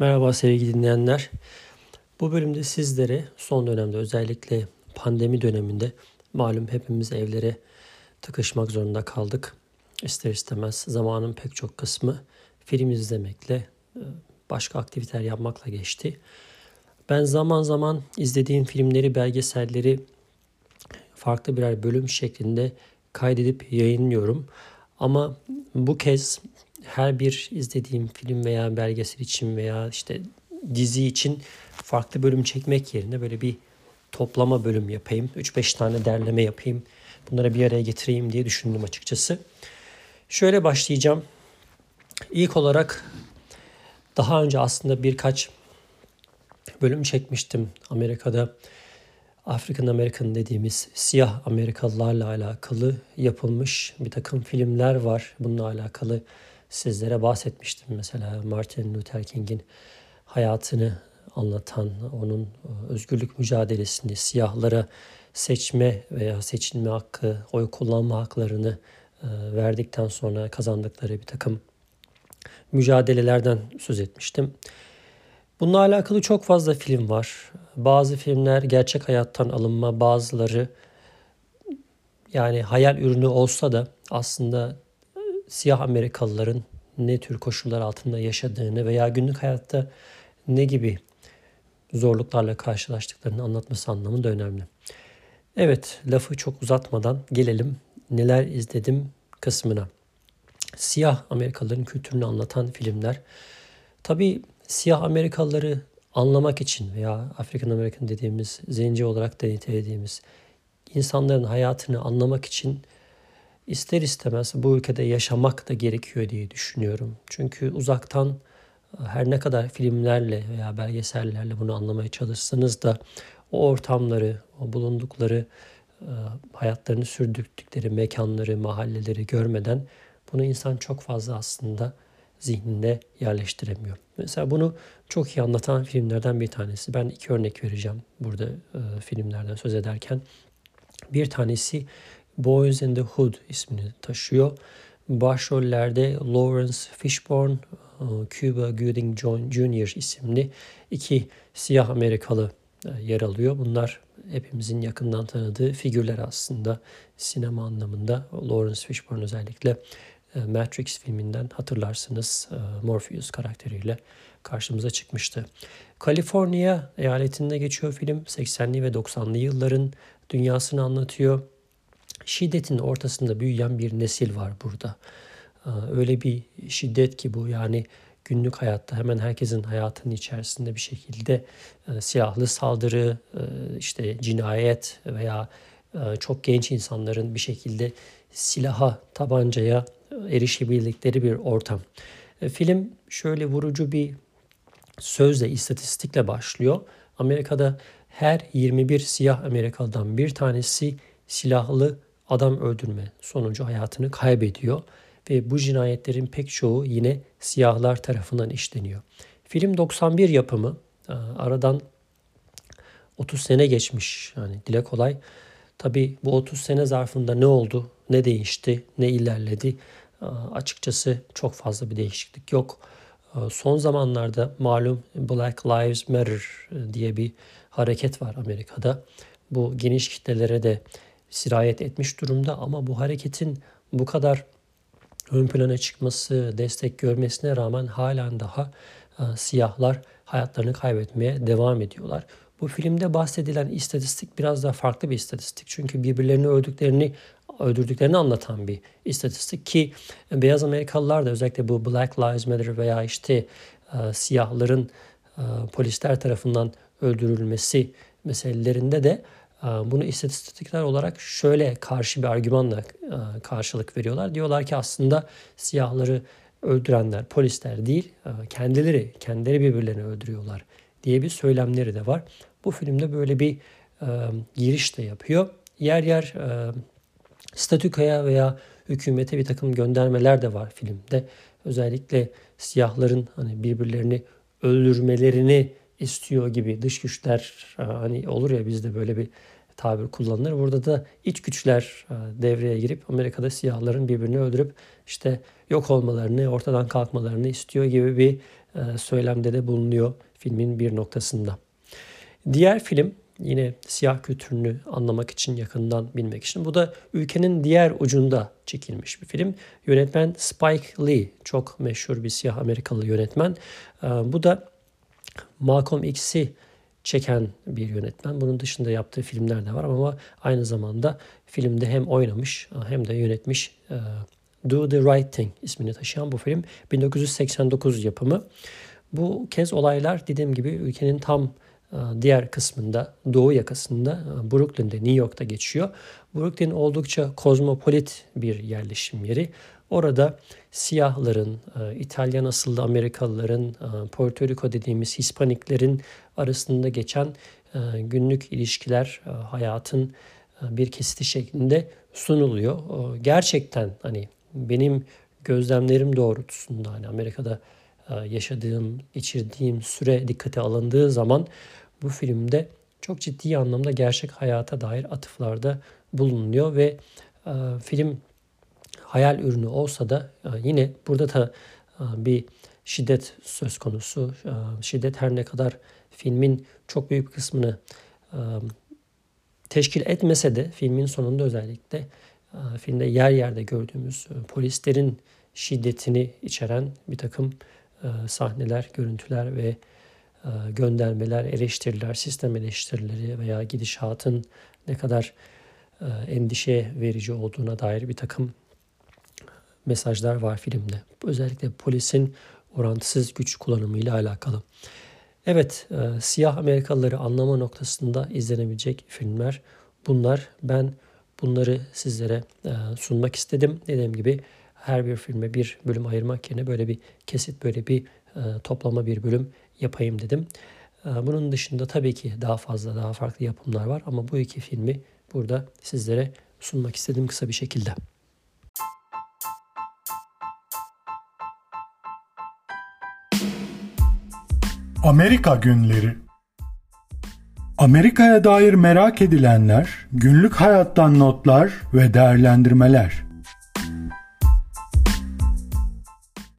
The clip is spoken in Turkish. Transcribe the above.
Merhaba sevgili dinleyenler. Bu bölümde sizlere son dönemde özellikle pandemi döneminde malum hepimiz evlere tıkışmak zorunda kaldık. İster istemez zamanın pek çok kısmı film izlemekle, e, başka aktiviteler yapmakla geçti. Ben zaman zaman izlediğim filmleri, belgeselleri farklı birer bölüm şeklinde kaydedip yayınlıyorum. Ama bu kez her bir izlediğim film veya belgesel için veya işte dizi için farklı bölüm çekmek yerine böyle bir toplama bölüm yapayım. 3-5 tane derleme yapayım. Bunları bir araya getireyim diye düşündüm açıkçası. Şöyle başlayacağım. İlk olarak daha önce aslında birkaç bölüm çekmiştim Amerika'da. African American dediğimiz siyah Amerikalılarla alakalı yapılmış bir takım filmler var. Bununla alakalı sizlere bahsetmiştim. Mesela Martin Luther King'in hayatını anlatan, onun e, özgürlük mücadelesini, siyahlara seçme veya seçilme hakkı, oy kullanma haklarını e, verdikten sonra kazandıkları bir takım mücadelelerden söz etmiştim. Bununla alakalı çok fazla film var. Bazı filmler gerçek hayattan alınma, bazıları yani hayal ürünü olsa da aslında siyah Amerikalıların ne tür koşullar altında yaşadığını veya günlük hayatta ne gibi zorluklarla karşılaştıklarını anlatması anlamında önemli. Evet, lafı çok uzatmadan gelelim neler izledim kısmına. Siyah Amerikalıların kültürünü anlatan filmler. Tabii siyah Amerikalıları anlamak için veya African American dediğimiz, zenci olarak da nitelediğimiz insanların hayatını anlamak için ister istemez bu ülkede yaşamak da gerekiyor diye düşünüyorum. Çünkü uzaktan e, her ne kadar filmlerle veya belgesellerle bunu anlamaya çalışsanız da o ortamları, o bulundukları e, hayatlarını sürdürdükleri mekanları, mahalleleri görmeden bunu insan çok fazla aslında zihninde yerleştiremiyor. Mesela bunu çok iyi anlatan filmlerden bir tanesi. Ben iki örnek vereceğim burada e, filmlerden söz ederken. Bir tanesi Boys in the Hood ismini taşıyor. Başrollerde Lawrence Fishburne, e, Cuba Gooding Jr. isimli iki siyah Amerikalı e, yer alıyor. Bunlar hepimizin yakından tanıdığı figürler aslında sinema anlamında. Lawrence Fishburne özellikle e, Matrix filminden hatırlarsınız Morpheus karakteriyle karşımıza çıkmıştı. Kaliforniya eyaletinde geçiyor film. 80'li ve 90'lı yılların dünyasını anlatıyor şiddetin ortasında büyüyen bir nesil var burada. Ee, öyle bir şiddet ki bu yani günlük hayatta hemen herkesin hayatının içerisinde bir şekilde e, silahlı saldırı, e, işte cinayet veya e, çok genç insanların bir şekilde silaha, tabancaya erişebildikleri bir ortam. Film şöyle vurucu bir sözle, istatistikle başlıyor. Amerika'da her 21 siyah Amerikalı'dan bir tanesi silahlı adam öldürme sonucu hayatını kaybediyor ve bu cinayetlerin pek çoğu yine siyahlar tarafından işleniyor. Film 91 yapımı. Ee, aradan 30 sene geçmiş yani dile kolay. Tabi bu 30 sene zarfında ne oldu, ne değişti, ne ilerledi ee, açıkçası çok fazla bir değişiklik yok. Ee, son zamanlarda malum Black Lives Matter diye bir hareket var Amerika'da. Bu geniş kitlelere de sirayet etmiş durumda ama bu hareketin bu kadar ön plana çıkması, destek görmesine rağmen halen daha e, siyahlar hayatlarını kaybetmeye devam ediyorlar. Bu filmde bahsedilen istatistik biraz daha farklı bir istatistik. Çünkü birbirlerini öldüklerini öldürdüklerini anlatan bir istatistik ki beyaz Amerikalılar da özellikle bu Black Lives Matter veya işte e, siyahların e, polisler tarafından öldürülmesi meselelerinde de bunu istatistikler olarak şöyle karşı bir argümanla e, karşılık veriyorlar. Diyorlar ki aslında siyahları öldürenler polisler değil, e, kendileri, kendileri birbirlerini öldürüyorlar diye bir söylemleri de var. Bu filmde böyle bir e, giriş de yapıyor. Yer yer e, veya hükümete bir takım göndermeler de var filmde. Özellikle siyahların hani birbirlerini öldürmelerini istiyor gibi dış güçler e, hani olur ya bizde böyle bir tabir kullanılır. Burada da iç güçler e, devreye girip Amerika'da siyahların birbirini öldürüp işte yok olmalarını, ortadan kalkmalarını istiyor gibi bir e, söylemde de bulunuyor filmin bir noktasında. Diğer film yine siyah kültürünü anlamak için yakından bilmek için. Bu da ülkenin diğer ucunda çekilmiş bir film. Yönetmen Spike Lee çok meşhur bir siyah Amerikalı yönetmen. Bu da Malcolm X'i çeken bir yönetmen. Bunun dışında yaptığı filmler de var ama aynı zamanda filmde hem oynamış hem de yönetmiş e, Do the Right Thing ismini taşıyan bu film 1989 yapımı. Bu kez olaylar dediğim gibi ülkenin tam e, diğer kısmında doğu yakasında e, Brooklyn'de New York'ta geçiyor. Brooklyn oldukça kozmopolit bir yerleşim yeri. Orada siyahların, e, İtalyan asıllı Amerikalıların, Porto Rico dediğimiz Hispaniklerin arasında geçen günlük ilişkiler hayatın bir kesiti şeklinde sunuluyor. Gerçekten hani benim gözlemlerim doğrultusunda hani Amerika'da yaşadığım, geçirdiğim süre dikkate alındığı zaman bu filmde çok ciddi anlamda gerçek hayata dair atıflarda bulunuyor ve e, film hayal ürünü olsa da e, yine burada da e, bir şiddet söz konusu. E, şiddet her ne kadar filmin çok büyük kısmını teşkil etmese de filmin sonunda özellikle filmde yer yerde gördüğümüz polislerin şiddetini içeren bir takım sahneler, görüntüler ve göndermeler, eleştiriler, sistem eleştirileri veya gidişatın ne kadar endişe verici olduğuna dair bir takım mesajlar var filmde. Özellikle polisin orantısız güç kullanımıyla alakalı. Evet, e, siyah Amerikalıları anlama noktasında izlenebilecek filmler bunlar. Ben bunları sizlere sunmak istedim. Dediğim gibi her bir filme bir bölüm ayırmak yerine böyle bir kesit, böyle bir toplama bir bölüm yapayım dedim. Ee, bunun dışında tabii ki daha fazla daha farklı yapımlar var ama bu iki filmi burada sizlere sunmak istedim kısa bir şekilde. Amerika Günleri Amerika'ya dair merak edilenler, günlük hayattan notlar ve değerlendirmeler.